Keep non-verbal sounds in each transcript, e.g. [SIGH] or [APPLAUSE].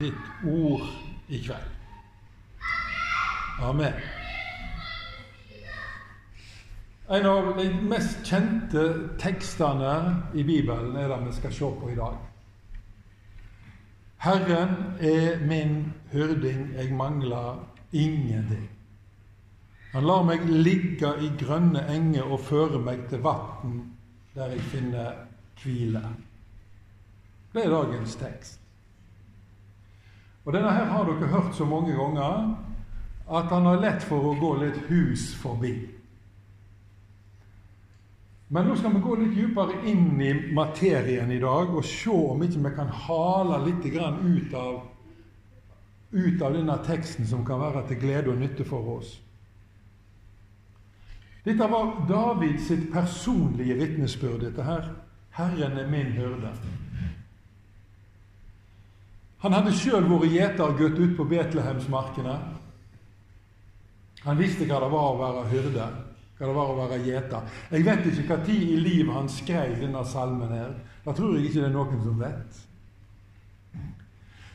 ditt ord i kveld. Amen. En av de mest kjente tekstene i Bibelen er det vi skal se på i dag. Herren er min hyrding, jeg mangler ingenting. Han lar meg ligge i grønne enger og føre meg til vann der jeg finner hvile. Det er dagens tekst. Og Denne her har dere hørt så mange ganger at han har lett for å gå litt hus forbi. Men nå skal vi gå litt dypere inn i materien i dag og se om ikke vi kan hale litt ut av, ut av denne teksten som kan være til glede og nytte for oss. Dette var David sitt personlige vitnesbyrd, dette her. Herren er min hyrde. Han hadde sjøl vært gjetergutt ute på Betlehemsmarkene. Han visste hva det var å være hyrde, hva det var å være gjeter. Jeg vet ikke hva tid i livet han skrev denne salmen her. Det tror jeg ikke det er noen som vet.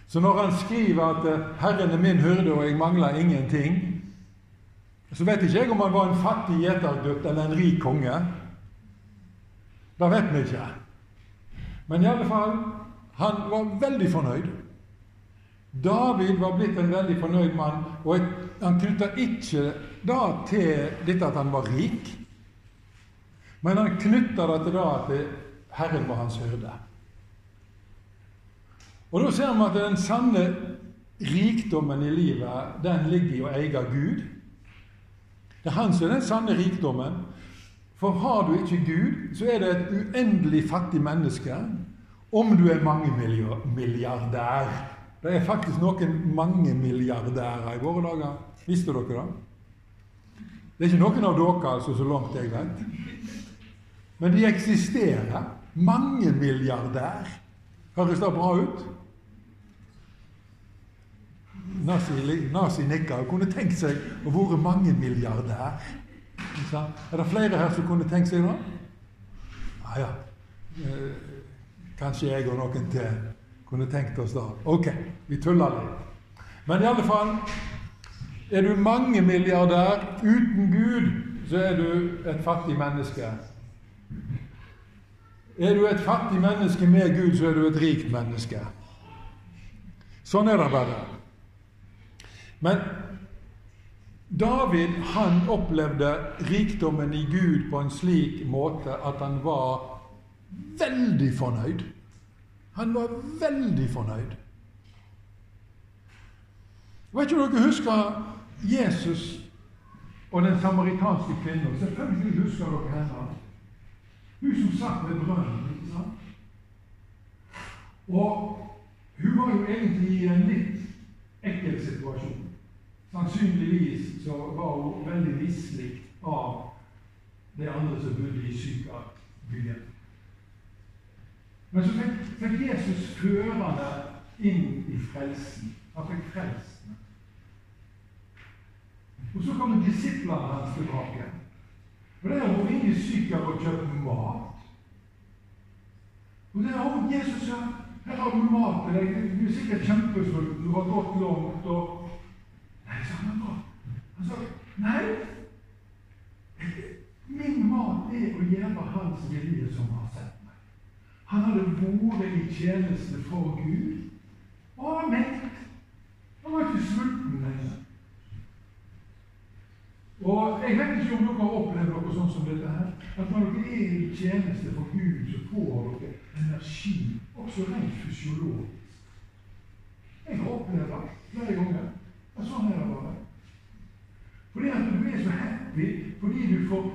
Så når han skriver at eh, 'Herren er min hyrde, og jeg mangler ingenting', så vet ikke jeg om han var en fattig gjetergutt eller en rik konge. Det vet vi ikke. Men i alle fall, han var veldig fornøyd. David var blitt en veldig fornøyd mann, og han knytta ikke da til dette at han var rik, men han knytta det til da at Herren var hans hyrde. Og Da ser vi at den sanne rikdommen i livet, den ligger i å eie Gud. Det er han som er den sanne rikdommen. For har du ikke Gud, så er det et uendelig fattig menneske, om du er mange milliardær. Det er faktisk noen mange milliardærer i våre dager. Visste dere det? Det er ikke noen av dere, altså, så langt jeg vet. Men de eksisterer. Mange milliardær. Høres det bra ut? Nazi, og kunne tenkt seg å være mange milliardær. Er det flere her som kunne tenkt seg det? Ja, ja. Eh, kanskje jeg og noen til kunne tenkt oss da. Ok, vi tuller litt. Men i alle fall Er du mange milliardær uten Gud, så er du et fattig menneske. Er du et fattig menneske med Gud, så er du et rikt menneske. Sånn er det bare. Men David han opplevde rikdommen i Gud på en slik måte at han var veldig fornøyd. Han var veldig fornøyd. Vet ikke om dere husker Jesus og den samaritanske kvinnen. Selvfølgelig husker dere henne. Hun som satt ved brønnen. ikke sant? Og hun var jo egentlig i en litt ekkel situasjon. Sannsynligvis så var hun veldig mislikt av de andre som bodde i Sykarbyen. Men så fikk, fikk Jesus føre inn i frelsen. Han fikk frelst henne. Og så kommer disiplene hans tilbake. Og det er vært inn i Sykar og kjøpt mat. Og der har Jesus sa, her har du mat til deg. Du er sikkert kjempesulten, du har gått langt og Nei, sa han da. Han sa nei. Min mat er å gjøre Hans vilje som meg. Han hadde vært i tjeneste for Gud og han var mett. Han var ikke sulten lenger. Og Jeg vet ikke om dere har opplevd noe sånt som dette her. At når dere er i tjeneste for Gud, så får dere energi, også rent fysiologisk. Jeg har opplevd det flere ganger. Og sånn er det bare. Fordi at du er så happy fordi du får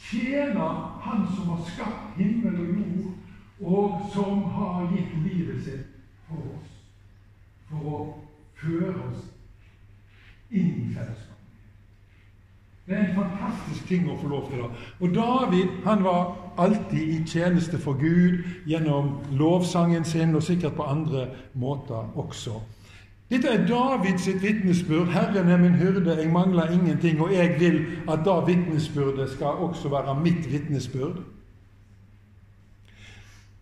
tjene Han som har skapt himmel og jord, og som har gitt livet sitt for oss. For å føre oss inn i fellesskapet. Det er en fantastisk ting å få lov til da. Og David han var alltid i tjeneste for Gud gjennom lovsangen sin, og sikkert på andre måter også. Dette er Davids vitnesbyrd. 'Herren er min hyrde, jeg mangler ingenting.' Og jeg vil at da vitnesbyrdet skal også være mitt vitnesbyrd.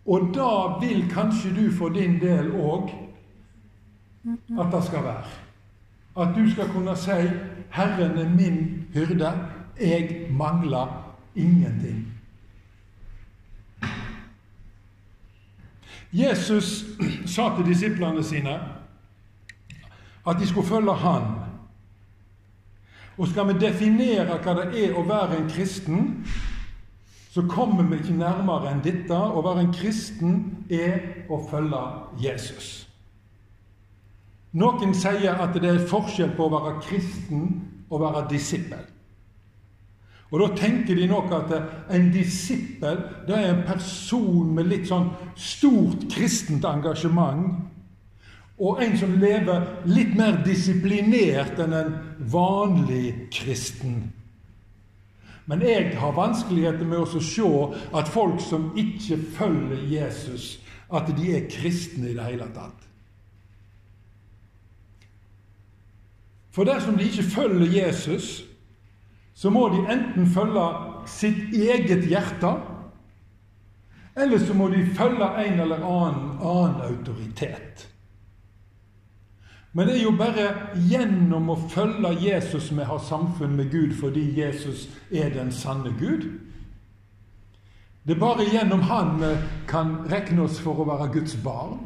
Og da vil kanskje du for din del òg at det skal være. At du skal kunne si 'Herren er min hyrde, jeg mangler ingenting'. Jesus [CLEARS THROAT] sa til disiplene sine at de skulle følge Han. Og skal vi definere hva det er å være en kristen, så kommer vi ikke nærmere enn dette. Å være en kristen er å følge Jesus. Noen sier at det er forskjell på å være kristen og være disippel. Og Da tenker de nok at en disippel det er en person med litt sånn stort kristent engasjement. Og en som lever litt mer disiplinert enn en vanlig kristen. Men jeg har vanskeligheter med å se at folk som ikke følger Jesus, at de er kristne i det hele tatt. For dersom de ikke følger Jesus, så må de enten følge sitt eget hjerte, eller så må de følge en eller annen, annen autoritet. Men det er jo bare gjennom å følge Jesus vi har samfunn med Gud, fordi Jesus er den sanne Gud. Det er bare gjennom Han vi kan regne oss for å være Guds barn.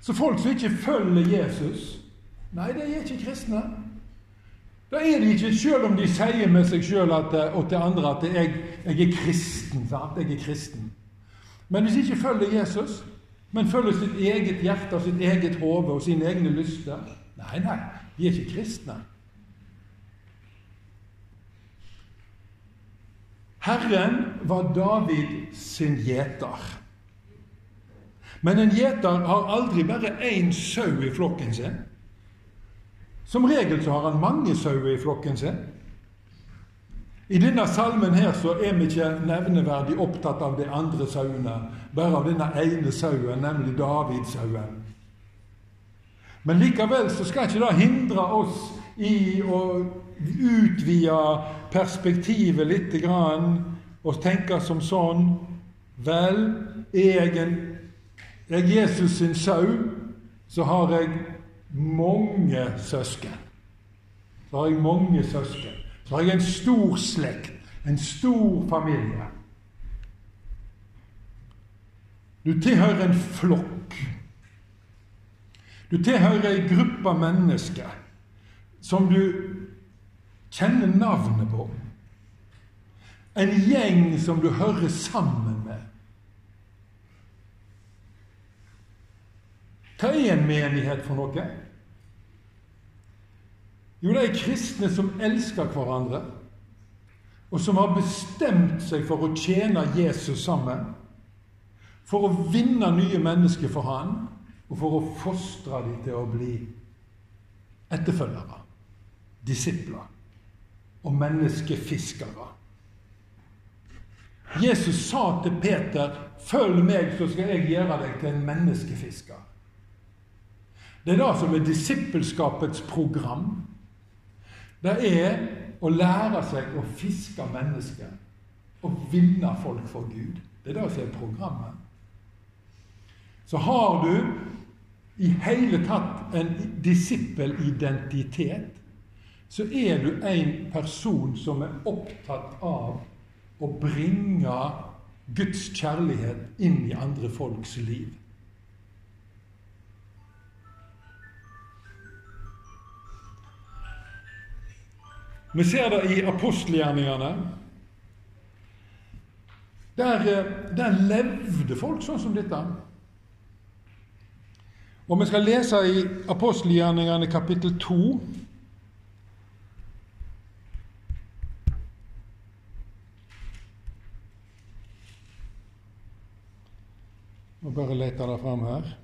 Så folk som ikke følger Jesus, Nei, de er ikke kristne. Da er de ikke, selv om de sier med seg sjøl og til andre at jeg, jeg er kristen. Sant? Jeg er kristen. Men hvis de ikke følger Jesus, men følger sitt eget hjerte, og sitt eget hode og sine egne lyster Nei, nei, de er ikke kristne. Herren var David sin gjeter. Men en gjeter har aldri bare én sau i flokken sin. Som regel så har han mange sauer i flokken sin. I denne salmen her så er vi ikke nevneverdig opptatt av de andre sauene, bare av denne ene sauen, nemlig Davidsauen. Men likevel så skal ikke det hindre oss i å utvide perspektivet litt grann, og tenke som sånn Vel, er jeg, en, er Jesus sin sau, så har jeg mange søsken. Så har jeg mange søsken. Så har jeg en stor slekt, en stor familie. Du tilhører en flokk. Du tilhører ei gruppe mennesker som du kjenner navnet på. En gjeng som du hører sammen med. Hva er en menighet for noe? Jo, det er kristne som elsker hverandre, og som har bestemt seg for å tjene Jesus sammen. For å vinne nye mennesker for han, og for å fostre dem til å bli etterfølgere, disipler og menneskefiskere. Jesus sa til Peter, 'Følg meg, så skal jeg gjøre deg til en menneskefisker'. Det er det som er disippelskapets program. Det er å lære seg å fiske mennesker og vinne folk for Gud. Det er det som er programmet. Så har du i hele tatt en disippelidentitet, så er du en person som er opptatt av å bringe Guds kjærlighet inn i andre folks liv. Vi ser det i apostelgjerningene. Der, eh, der, levde folk sånn som dette. Og vi skal lese i apostelgjerningene kapittel 2. Må bare lete det fram her.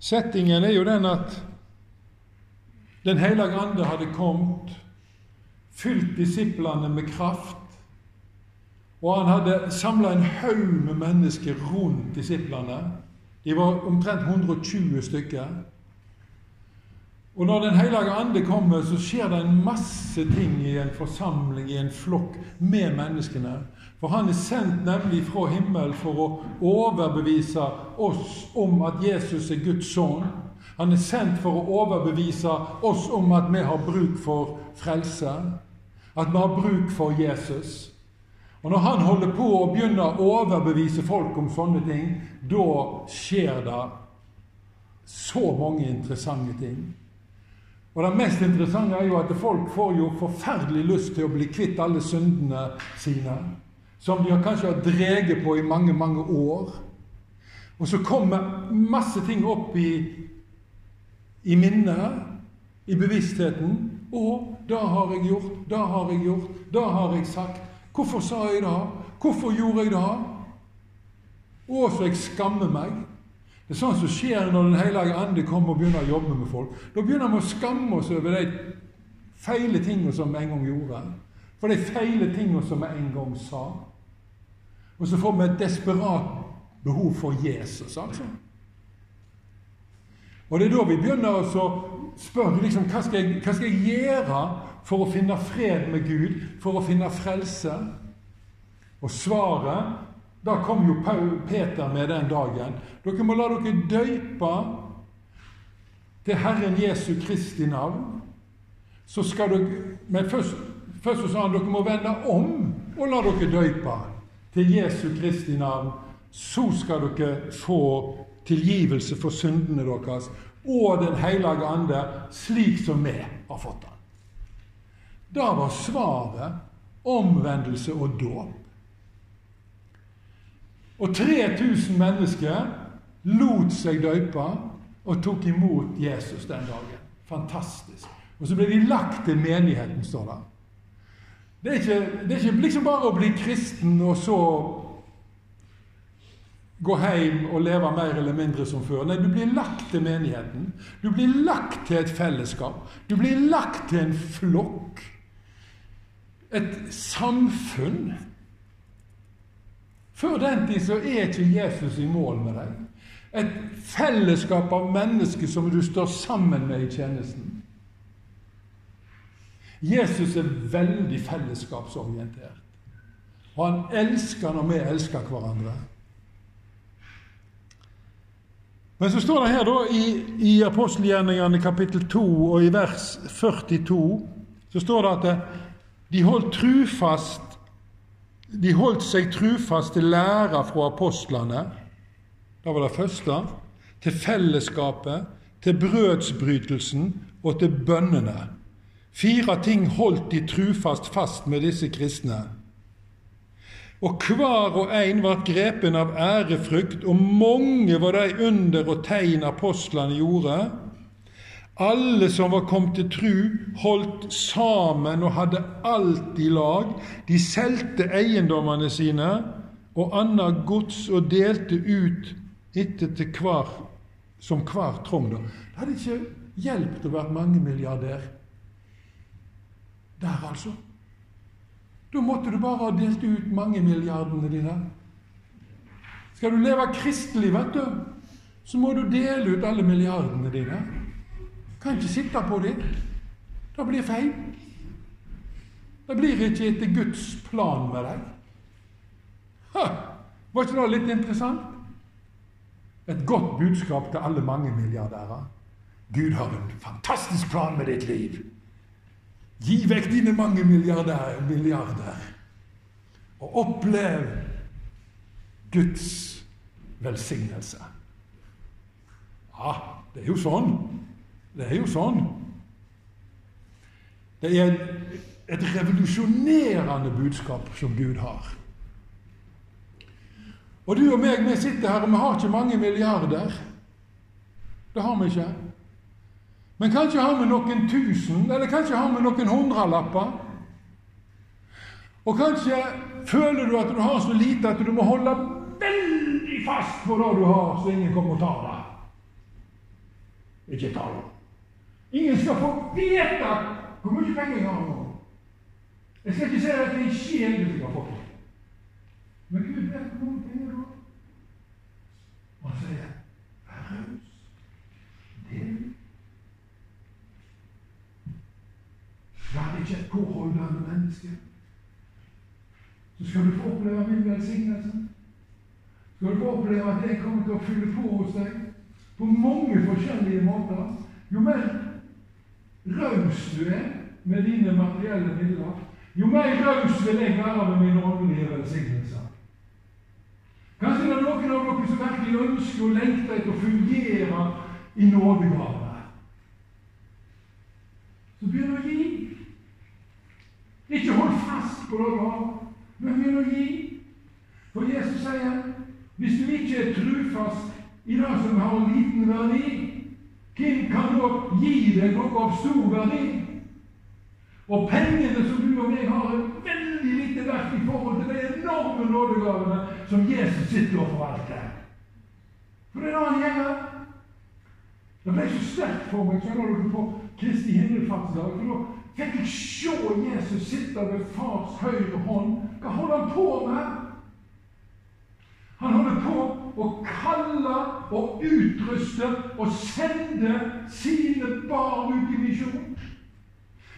Settingen er jo den at Den hellige ande hadde kommet, fylt disiplene med kraft. Og han hadde samla en haug med mennesker rundt disiplene. De var omtrent 120 stykker. Og når Den hellige ande kommer, så skjer det en masse ting i en forsamling, i en flokk, med menneskene. For han er sendt nemlig fra himmelen for å overbevise oss om at Jesus er Guds sønn. Han er sendt for å overbevise oss om at vi har bruk for frelse. At vi har bruk for Jesus. Og når han holder på å begynne å overbevise folk om sånne ting, da skjer det så mange interessante ting. Og det mest interessante er jo at folk får jo forferdelig lyst til å bli kvitt alle syndene sine, som de kanskje har dreget på i mange, mange år. Og så kommer masse ting opp i, i minnet, i bevisstheten. 'Å, det har jeg gjort, det har jeg gjort, det har jeg sagt.' 'Hvorfor sa jeg det? Hvorfor gjorde jeg det?' 'Å, så jeg skammer meg.' Det er sånn som skjer når Den hellige ande kommer og begynner å jobbe med folk. Da begynner vi å skamme oss over de feile tingene som vi en gang gjorde. For de feile tingene som vi en gang sa. Og så får vi et desperat behov for Jesus, altså. Og det er da vi begynner å spørre liksom, hva, skal jeg, hva skal jeg gjøre for å finne fred med Gud, for å finne frelse? Og svaret da kom jo Peter med den dagen. Dere må la dere døype til Herren Jesu Kristi navn. Så skal dere, Men først, først så sa han dere må vende om og la dere døype til Jesu Kristi navn. Så skal dere få tilgivelse for syndene deres og Den hellige ande, slik som vi har fått den. Da var svaret omvendelse og dåp. Og 3000 mennesker lot seg døype og tok imot Jesus den dagen. Fantastisk. Og så ble de lagt til menigheten, står det. Det er, ikke, det er ikke liksom bare å bli kristen og så gå hjem og leve mer eller mindre som før. Nei, du blir lagt til menigheten. Du blir lagt til et fellesskap. Du blir lagt til en flokk. Et samfunn. Før den tid så er ikke Jesus i mål med deg. Et fellesskap av mennesker som du står sammen med i tjenesten. Jesus er veldig fellesskapsorientert. Og han elsker når vi elsker hverandre. Men så står det her da i, i apostelgjerningene kapittel 2 og i vers 42 så står det at de holdt trufast de holdt seg trufast til læra fra apostlene, det var det første, til fellesskapet, til brødsbrytelsen og til bønnene. Fire ting holdt de trufast fast med disse kristne. Og hver og en var grepen av ærefrykt, og mange var de under og tegn apostlene gjorde. Alle som var kommet til tru, holdt sammen og hadde alt i lag. De solgte eiendommene sine og annet gods og delte ut etter til hver som hver trong. Det hadde ikke hjulpet å være mange milliardær der, altså. Da måtte du bare ha delt ut mange milliardene dine. Skal du leve kristelig, vet du, så må du dele ut alle milliardene dine. Kan ikke sitte på dem. Det blir feil. Det blir ikke etter Guds plan med deg. Ha, var ikke det litt interessant? Et godt budskap til alle mange milliardærer. Gud har en fantastisk plan med ditt liv. Gi vekk dine mange milliarder, milliarder og opplev Guds velsignelse. Ja, det er jo sånn. Det er jo sånn. Det er et revolusjonerende budskap som Gud har. Og du og meg, vi sitter her, og vi har ikke mange milliarder. Det har vi ikke. Men kanskje har vi noen tusen, eller kanskje har vi noen hundrelapper. Og kanskje føler du at du har så lite at du må holde veldig fast på det du har, så ingen kommer og tar det. Ikke ta det. Ingen skal få vite hvor mye penger jeg har nå. Jeg skal ikke si at det er en sjel du skal få. Men Gud vet hvor mange penger du har. Han sier vær raus. Del. Vær ikke et påholdende menneske. Så skal du få oppleve min velsignelse. Skal du få oppleve at jeg kommer til å fylle på hos deg på mange forskjellige måter. Jo mer raus du er med dine materielle midler, jo mer raus vil jeg være med mine åndelige velsignelser. Kanskje det er noen av dere som virkelig ønsker og lengter etter å fungere i nådegavene. Så begynn å gi. Ikke hold fast å ha du men begynn å gi. For Jesus sier hvis du ikke er trufast i det som har en liten verdi, hvem kan da gi deg noe av stor verdi? Og pengene som du og jeg har, er veldig lite verdt i forhold til de enorme nådegavene som Jesus sitter og forvalter. For det er det han gjør. Det ble så sterkt for meg så skjønner du, på Kristi himmelfartsdag. Fikk jeg se Jesus sitte ved fars høyre hånd. Hva holder han på med? Han holder på å kalle og utruste og sende sine barn ut i misjon.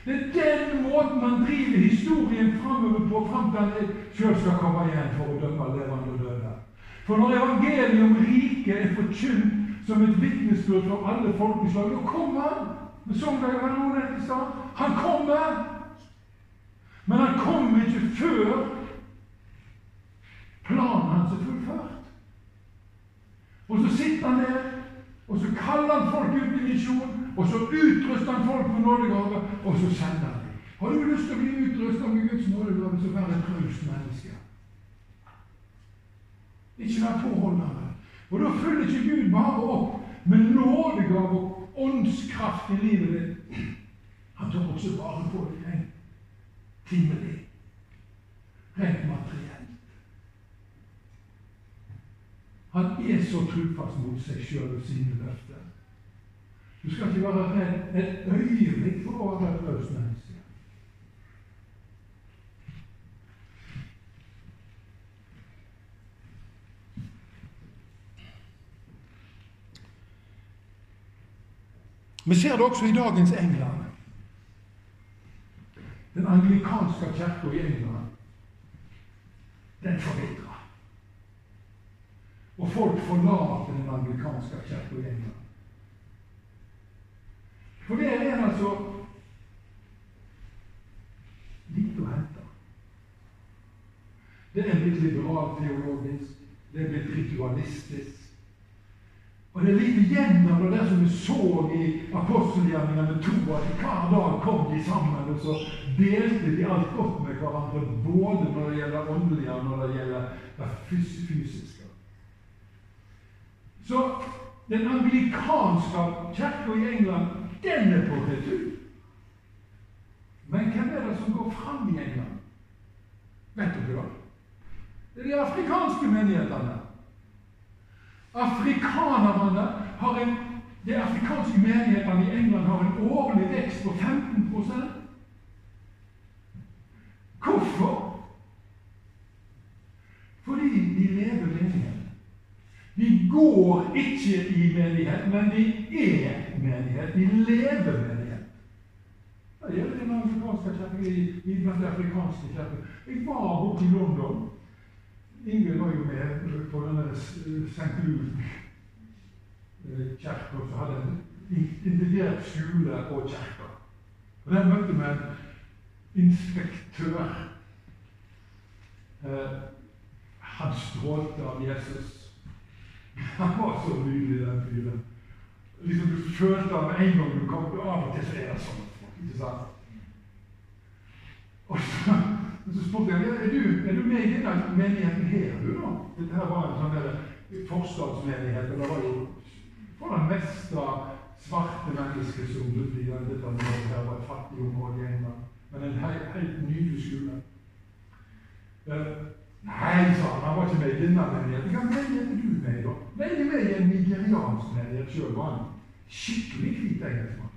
Det er den måten man driver historien framover på fram til han sjøl skal komme igjen for å dømme levende og døde. For når evangeliet om riket er forkynt som et vitnesbyrd for alle folkeslag, da kommer han. Vi sang det jo noen et i stad. Han kommer! Men han kommer ikke før planen hans er fullført. Og så sitter han der, og så kaller han folk ut i misjon, og så utruster han folk med nådegave, og så sender han dem. Har du lyst til å bli utrustet med Guds nådegave, så vær et raust menneske. Ikke vær påholdende. Og da følger ikke Gud bare opp med nådegave og åndskraft i livet ditt. Han tar også vare på deg rent timelig, rent materielt. Han er så trufast mot seg sjøl og sine løfter. Du skal ikke være redd et øyeblikk for å være løs raust menneske. Vi ser det også i dagens England. Den anglikanske kirka i England, den forvitrer. Og folk forlater den anglikanske kirka i England. For der er altså lite å hente. Det er blitt liberalt teologisk, det er blitt ritualistisk. Og det er litt gjennom det som vi så i apostelgjerningene to, at hver dag kom de sammen, og så delte de alt godt med hverandre, både når det gjelder åndelige og når det gjelder det fysiske. Så den anglikanske kirka i England, den er på retur. Men hvem er det som går fram i England? Vet dere det? Det er de afrikanske menighetene. Afrikanerne har en, De afrikanske menighetene i England har en årlig vekst på 15 Hvorfor? Fordi de lever menighet. De går ikke i menighet, men de er menighet. De lever menighet. Det gjelder den afrikanske kirken i, afrikanske kirker. Jeg var borte i London. Ingvild var jo med på denne St. Luke-kirka, som hadde en integrert skole og kirke. Og Der møtte vi en inspektør. Eh, han strålte av Jesus. Han var så nydelig, den fyren. Liksom Du følte med en gang du kom. Av og til så er det sånn. ikke sant? Og så, så spurte jeg er du, er du med i denne menigheten her, du da? Dette her var en sånn der forstadsmenighet. og Det var jo for det meste svarte mennesker som bodde i dette området. her var et fattig område i England. Men en helt, helt nydelig skole. Uh, Nei, sa han, han var ikke med i denne menigheten. Hva menighet er du med i, da? Nei, jeg er med i en nigeriansk menighet sjøl, var han. Skikkelig hvit engelskmann.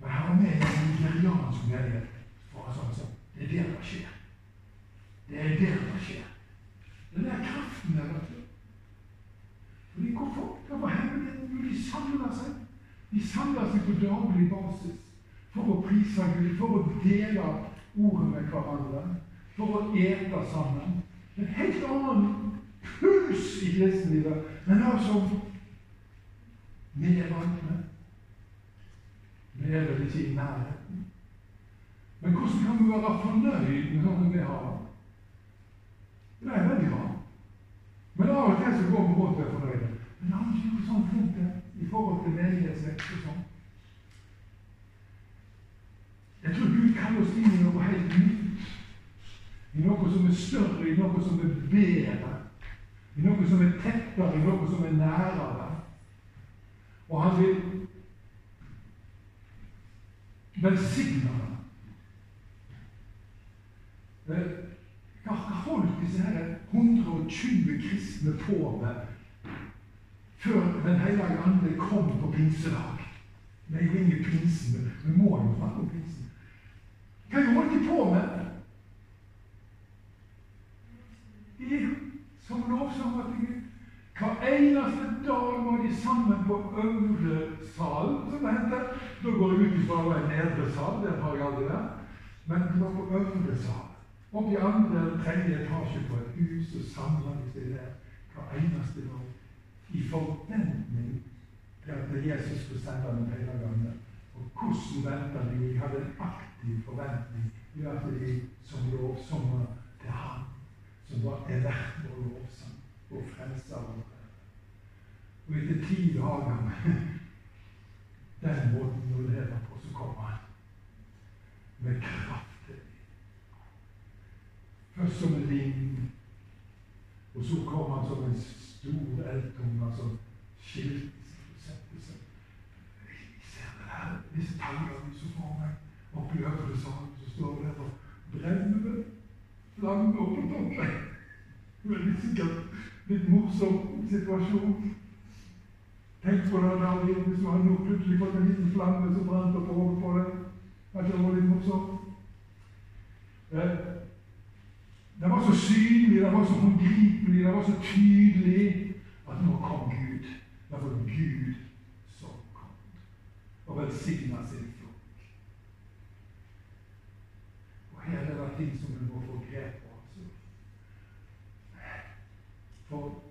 Men han var med i en nigeriansk menighet. For han sa sånn Det er der det skjer. Det er der det skjer. Den der kraften der, vet du. Fordi hvorfor? Hender det? Jo, de samler seg. De samler seg på daglig basis for å prise Gud, for å dele ordet med hverandre, for å ete sammen. En helt annen puls i kristenlivet men altså vi er vant med. Vi er vel ikke i nærheten. Men hvordan kan vi være fornøyd med sånn vi har det? Er veldig bra. Men av og til så går vi godt og er fornøyde. Men har vi ikke noe sånt rundt det i forhold til menighetsvekst og sånn? Jeg tror Gud kaller oss inn i noe helt nytt. I noe som er større, i noe som er bedre. I noe som er tettere, i noe som er nærere. Og han vil velsigne. Hva holdt disse her 120 kristne på med før Den hellige ande kom på pinsedag? Vi er jo inne i pinsen. Vi må jo snakke om pinsen. Hva holdt de på med? De som lovsanger til Gud. Hver eneste dag var de sammen på øvre sal, som det heter. Da går jeg ut ifra en nedre sal, der har jeg aldri vært. Men det var på øvre sal. Oppe i andre eller tredje etasje på et hus, og samla de der hver eneste dag. I forventning til at Jesus skulle sende hele gangen. Og hvordan venta de? De hadde en aktiv forventning i at de som lovsanger til Han, som var er verdt vår lovsang og frelser vår Og etter ti dager [LAUGHS] den måten å leve på, så kommer Han med kraft Først som en vind, og så kom han som en stor eldtunge som skilte seg. seg. Jeg ser det her, disse tallene som får meg opp i øvre sal, så står det der og brenner det flammer på toppen. Veldig sikkert litt morsom situasjon. Tenk på det, David, hvis du hadde plutselig fått en liten flamme som brant opp over på deg. At det var litt morsomt. Det var så synlig, det var så håndgripelig, det var så tydelig at nå kom Gud. Det var Gud som kom og velsigna sin flokk. Og her er det ting som vi må få grep på. Altså. For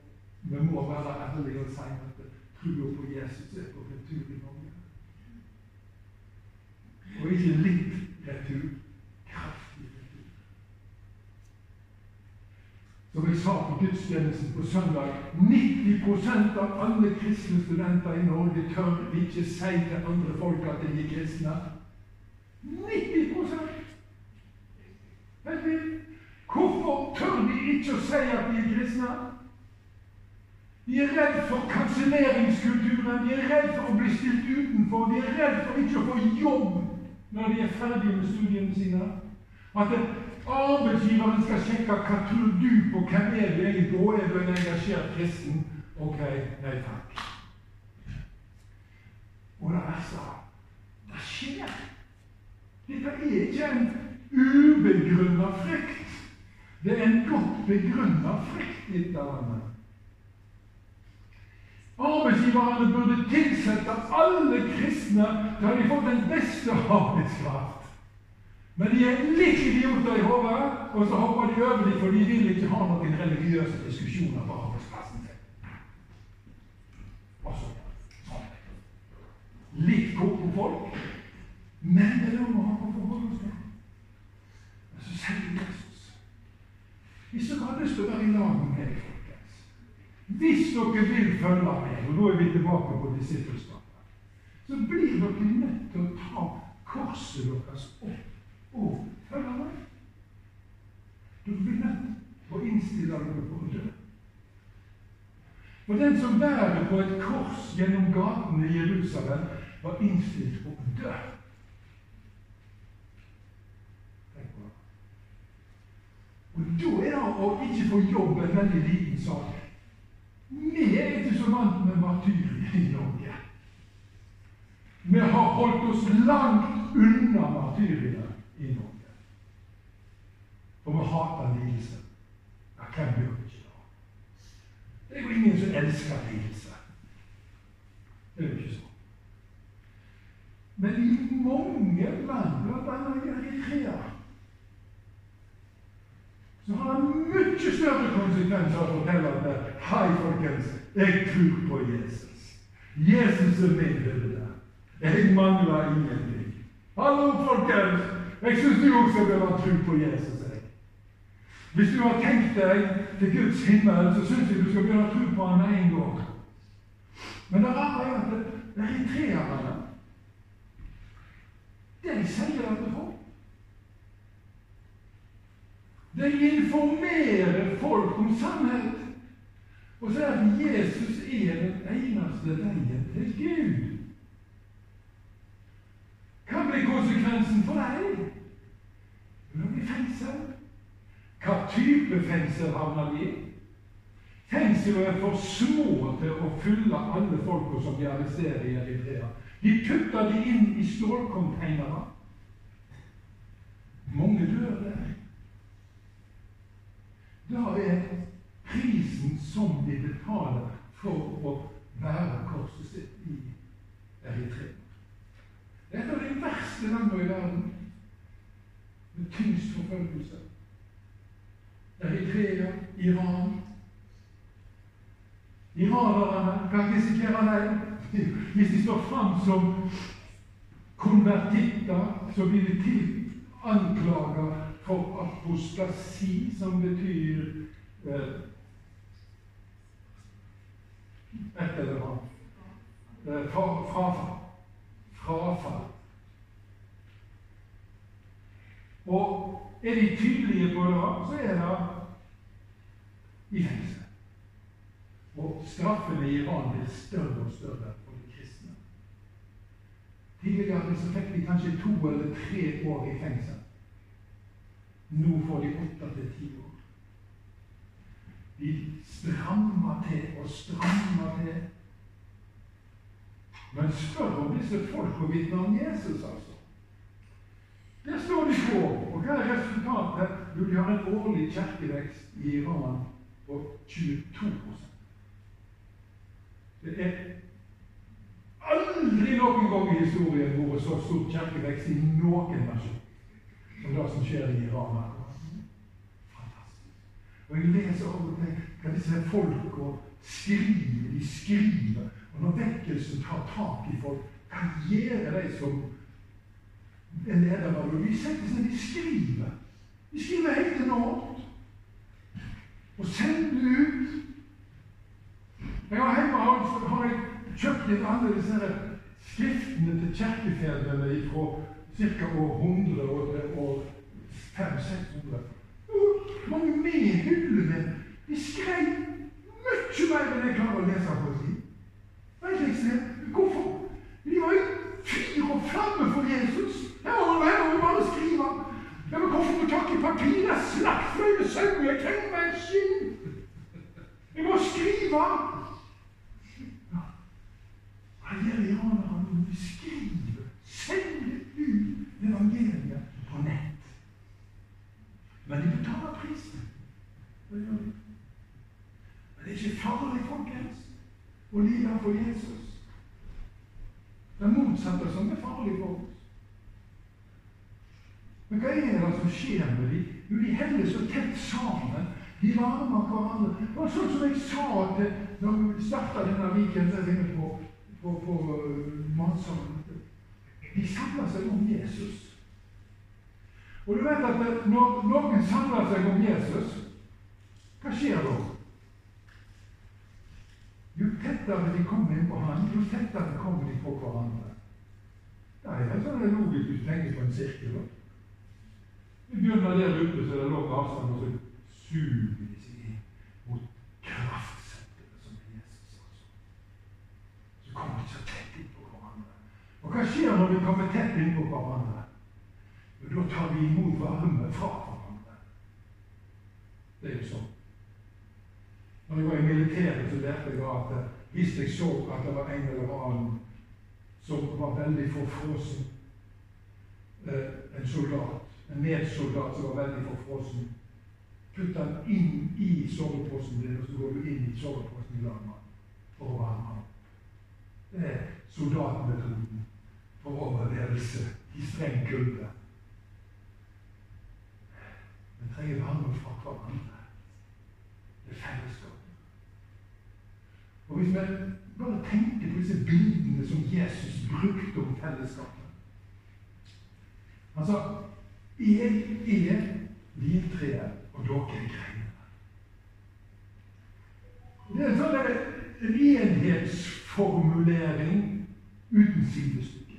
vi må være ærlige og si at trua på Jesus er på retur i Norge. Og ikke litt retur. Som jeg sa på gudstjenesten på søndag 90% av alle kristne studenter i Norge tør ikke si til andre folk at de er kristne. 90 Hvorfor tør de ikke å si at de er kristne? De er redd for kanselleringskulturen, de er redd for å bli stilt utenfor, de er redd for ikke å få jobb når de er ferdige med studiene sine. At det, Arbeidsgiveren skal sjekke hva tror du på hvem er du egentlig og er du en engasjert kristen. Ok, nei takk. Og det verste det skjer. Dette er ikke en ubegrunna frykt. Det er en godt begrunna frykt i dette landet. Arbeidsgiverne burde tilsette alle kristne til de har fått den beste arbeidskraft. Men de er litt idioter i hodet, og så hopper de over dem, for de vil ikke ha noen religiøse diskusjoner på arbeidsplassen sin. Altså, sånn. Litt koko folk, men det er noe å ha på forholdet til. Men så sier Jesus Hvis dere har lyst til å være i lag med meg, folkens Hvis dere vil følge meg, og nå er vi tilbake på disippelskapet, så blir dere nødt til å ta korset deres opp og følge meg. Du blir nødt å innstille deg på å dø. For den som bærer på et kors gjennom gatene i Jerusalem, var innstilt på å dø. Og da er det å ikke få jobb en veldig liten sak. Vi er ikke så vant med martyrer i Norge. Vi har holdt oss langt unna martyrene i Norge. For vi hater lidelse. Ja, hvem gjør ikke det? Det er jo ingen som elsker lidelse. Det er jo ikke sånn. Men i mange land, bl.a. i Eritrea, så har det mye større konsekvenser å fortelle at Hei, folkens, jeg tror på Jesus. Jesus er min hyrde. Jeg mangler ingenting. Hallo, folkens! Jeg syns du også bør ha tro på Jesus. Jeg. Hvis du har tenkt deg til Guds himmel, så syns jeg du skal begynne å tro på ham med en gang. Men det rare er at eritreerne de sier at folk De informerer folk om sannhet og sier at Jesus er den eneste veien til Gud. Hva blir konsekvensen for deg? Fengsel. Hva type fengsel havner de i? Fengselet er for små til å fylle alle folka som de arresterer i Eritrea. De putter de inn i stålcontainere. Mange dør der. Da er prisen som de betaler for å bære korset sitt i Eritrea. Det er et av de verste landene i verden med tyngst forfølgelse. Eritrea, Iran Iranerne kan risikere det hvis de står fram som konvertitter, så blir de til anklager for apostasi, som betyr eh, et eller annet. Eh, frafall. Frafall. Og er de tydelige på det, så er det i fengsel. Og straffene i Iran blir større og større for de kristne. Tidligere så fikk de kanskje to eller tre år i fengsel. Nå får de åtte til ti år. De strammer til og strammer til. Men spør om disse folka vitner om Jesus, altså. Der står de på. Og hva er resultatet? Jo, de har en årlig kirkevekst i Iran på 22 Det er aldri noen gang i historien vært så stor kirkevekst i noen nasjon som det som skjer i Iran. Fantastisk. Og Jeg leser av og til hva disse folka skriver. De skriver. Og når vekkelsen tar tak i folk, hva gjør de som en leder av det? De setter seg, de skriver. De skriver helt enormt. Og sender ut. Jeg har hjemme har jeg kjøpt litt andre disse skriftene til kirkefedrene fra ca. år 100 og 500-600. Mange med hyllene. De skrev mye mer enn jeg klarer å lese på si. Hvorfor? De var jo fyr og flamme for Jesus. Her må vi bare skrive. Ja, men hvorfor må tak i papiret? Slaktfløyte, sauer, kremmer, skinn. Jeg må skrive. Ja. Gjør iranerne når skriver? Sender ut evangeliet på nett. Men de betaler prisen. Det. Men det er ikke farlig, folkens, å lide for Jesus. Det er motsatte som er farlig for oss. Er det som skjer med dem? Jo, de heller så tett sammen. De varmer hverandre. Det var sånn som jeg sa til, når vi starta denne viken der inne på, på, på uh, matsalen. De samler seg om Jesus. Og du vet at når noen samler seg om Jesus, hva skjer da? Jo tettere de kommer inn på han, jo tettere kommer de på hverandre. Det er sånn logisk hvis du tenker på en sirkel. Vi begynner der ute, så er det lang avstand, og så suger de seg inn mot kraftsenteret som er Jesus. Også. Så kommer de så tett inn på hverandre. Og hva skjer når vi kommer tett inn på hverandre? Jo, da tar vi imot varme fra hverandre. Det er jo sånn. Når jeg var i militæret, så lærte jeg at hvis jeg så at det var en eller annen som var veldig forfrossen, eh, en soldat, en medsoldat som var veldig forfrossen, putt han inn i soveposen din, og så går du inn i soveposen i lag med for å varme ham. Det er soldatmetoden for overlevelse i streng kulde. Vi trenger varme fra hverandre. Det er fellesskap. Og Hvis vi bare tenker på disse bildene som Jesus brukte om fellesskapet Altså, jeg er vintreet, og dere er greinene. Det er en sånn renhetsformulering uten sidestykke.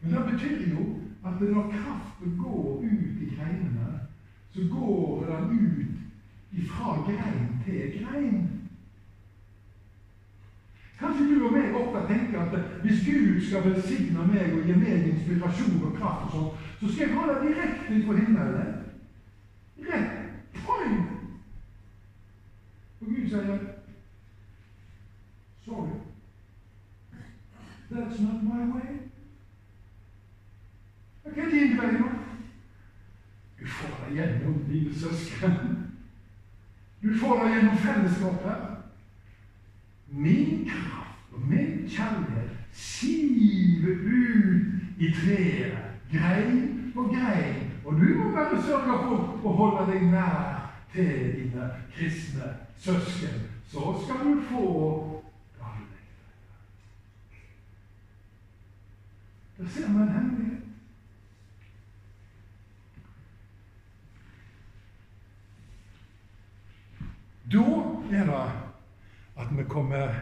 Men det betyr jo at når kraften går ut i greinene, så går den ut ifra grein til grein. Kanskje du og meg ofte tenker at hvis Gud skal velsigne meg og gi meg inspirasjon og kraft, og sånn, så skal jeg ha det direkte fra himmelen. Rett point! Og Gud sier Sorry. That's not my way. Hva er din vei nå? Du får det gjennom dine søsken. Du får det gjennom fellesskapet. Min kraft og min kjærlighet siver ut i treet, grein for grein. Og du må bare sørge for å holde deg nær til dine kristne søsken. Så skal du få Der ser vi en hemmelighet. Da er det at vi kommer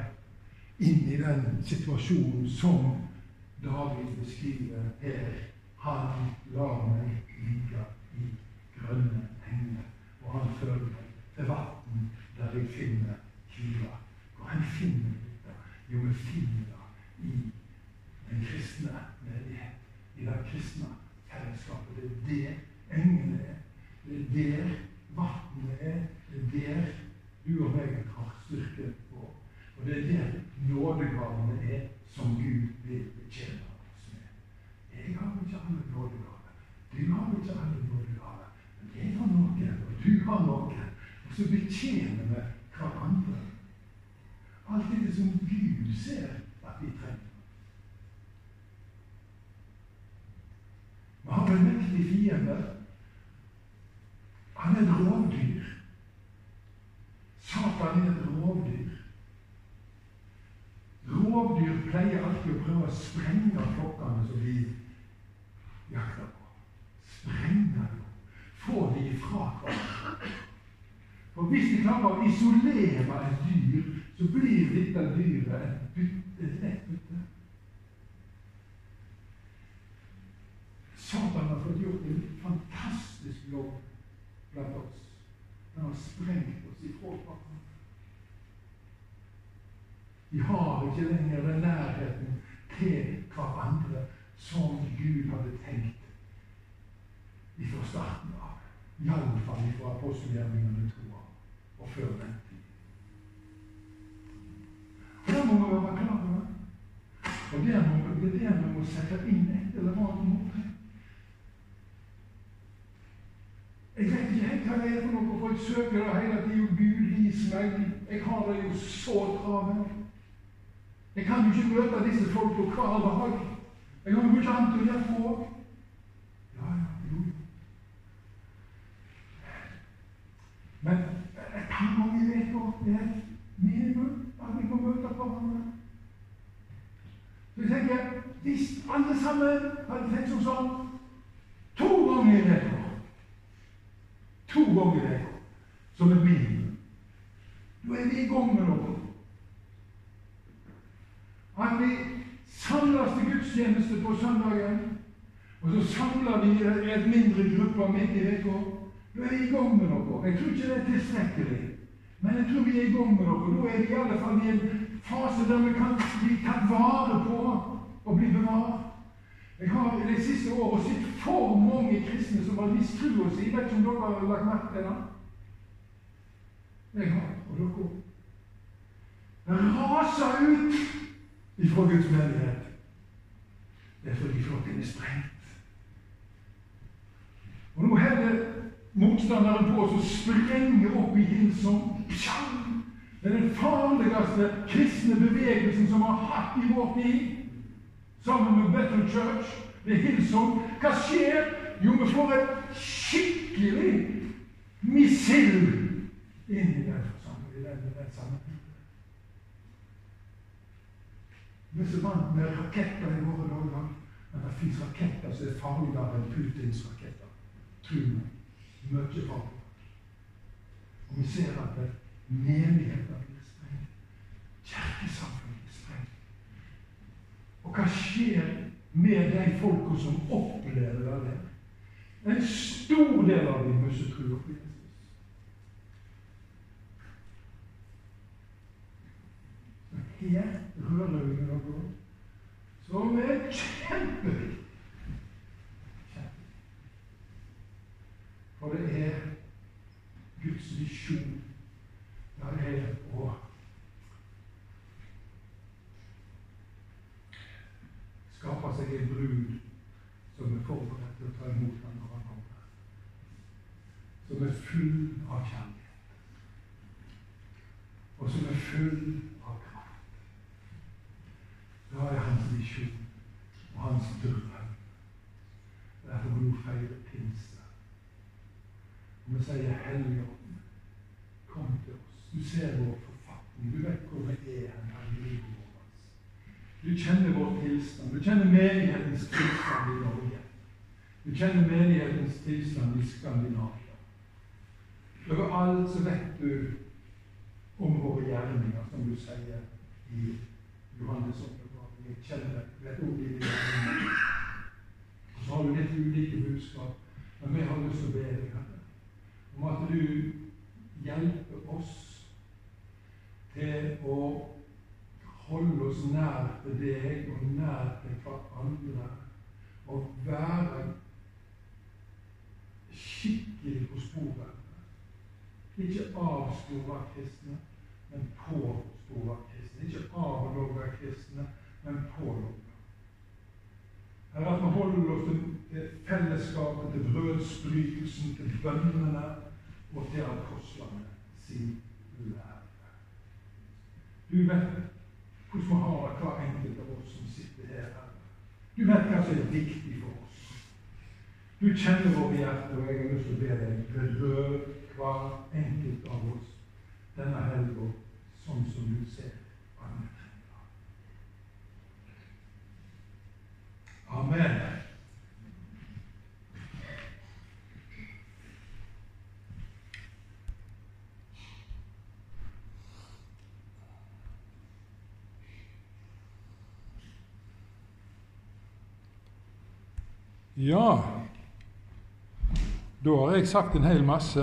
inn i den situasjonen som David beskriver her. Han lar meg ligge i grønne enger, og han fører meg til vann der jeg finner hvile. Hvor han finner dette? Jo, vi finner det i den kristne menighet, i det kristne fellesskapet. Det er det engene er. Det er der vannet er. Det er der du og meg har styrke på. Og det er der nådegavene er som Gud vil betjene oss med. Jeg har ikke alle nådegaver. Du har ikke alle nådegaver. Men jeg har noe, og du har noe. Og så betjener vi hverandre. Alt det som Gud ser at vi trenger. Vi har en mektig fiende. Han er et rovdyr. Satan er et rovdyr. Rovdyr pleier alltid å prøve å sprenge flokkene som de jakter på. Sprenge dem. Få de ifra hverandre. For hvis de klarer å isolere et dyr, så blir dette dyret et bytte, et bytte. Satan har fått gjort en fantastisk jobb blant oss. Han har sprengt oss ifra hverandre. Vi har ikke lenger den nærheten til hverandre som Gud hadde tenkt fra starten av. Iallfall fra apostelgjerningene to av og tid. Og Det må vi være klar over. Og det er det vi må sette inn et eller annet mot. Jeg vet ikke helt hva det er for noe, folk søker det hele tida. Gud, vis meg. Jeg har det jo så travelt. Jeg kan jo ikke møte disse folka hver dag. Jeg har jo mye annet å gjøre på. Ja, ja, jo. Men et par ganger i uka er minimum at vi får møte hverandre. Så jeg hvis alle sammen hadde tenkt som sånn to ganger i uka To ganger i uka. Som et minimum. Da er vi i gang med noe. At vi samles til gudstjeneste på søndagen, og så samler vi et mindre gruppe midt i uka. Da er vi i gang med noe. Jeg tror ikke det er tilstrekkelig, men jeg tror vi er i gang med noe. Da er vi i alle fall i en fase der vi kan bli tatt vare på og bli bevart. Jeg har i de siste årene sett for mange kristne som har vist trua si. Jeg vet ikke om dere har lagt merke til det? Jeg har, og dere òg. Raser ut ifra Guds menighet. Det er fordi flokken er sprengt. Og nå heller motstanderen på oss og sprenger opp i Hillsong. Den farligste kristne bevegelsen som har hatt i vår tid, sammen med Bethel Church. Er Hillsong. Hva skjer? Jo, vi får et skikkelig missil inn i den forsamlingen. Vi er så vant med raketter i våre dager. Men det fins raketter som er farligere enn Putins raketter. Tro meg. Mye farlig. Og vi ser at menigheter blir sprengt. Kirkesamfunn. Og hva skjer med de folka som opplever det? En stor del av dem mister trua på Jesus. Her rører vi noe som er kjempeviktig. For det er Guds visjon. Det er å skape seg en brud som er forberedt til å ta imot ham når han kommer. Som er full av kjærlighet. Og som er full av kraft. Da er hans visjon og hans drøm. Derfor må du feire pinse. Og vi sier Helligånd, kom til oss. Du ser vår forfatning. Du vet hvor vi er her i livet vårt. Du kjenner vår tilstand. Du kjenner menighetens tilstand i Norge. Du kjenner menighetens tilstand i Skandinavia. Overalt så vet du om våre gjerninger, som du sier i Johannes åpenbaring. Jeg kjenner vet om dine gjerninger. Og så har du litt ulike budskap, men vi har lyst til å be deg, Herre, om at du hjelper oss til å holde oss nær til deg og nær til hverandre. Og være skikkelig på sporet. Ikke av store kristne, men på store kristne. Ikke av logga kristne, men på logga. Herre, at vi holder oss til fellesskapet, til brødsbrytelsen, til bønnene og til apostlene sin lære. Du vet hvordan vi har det, hver enkelt av oss som sitter her. Du vet hva som er viktig for oss. Du kjenner våre hjerte, og jeg har lyst til å be deg berør hver enkelt av oss denne helga sånn som du ser. Amen. Ja, da har jeg sagt en hel masse.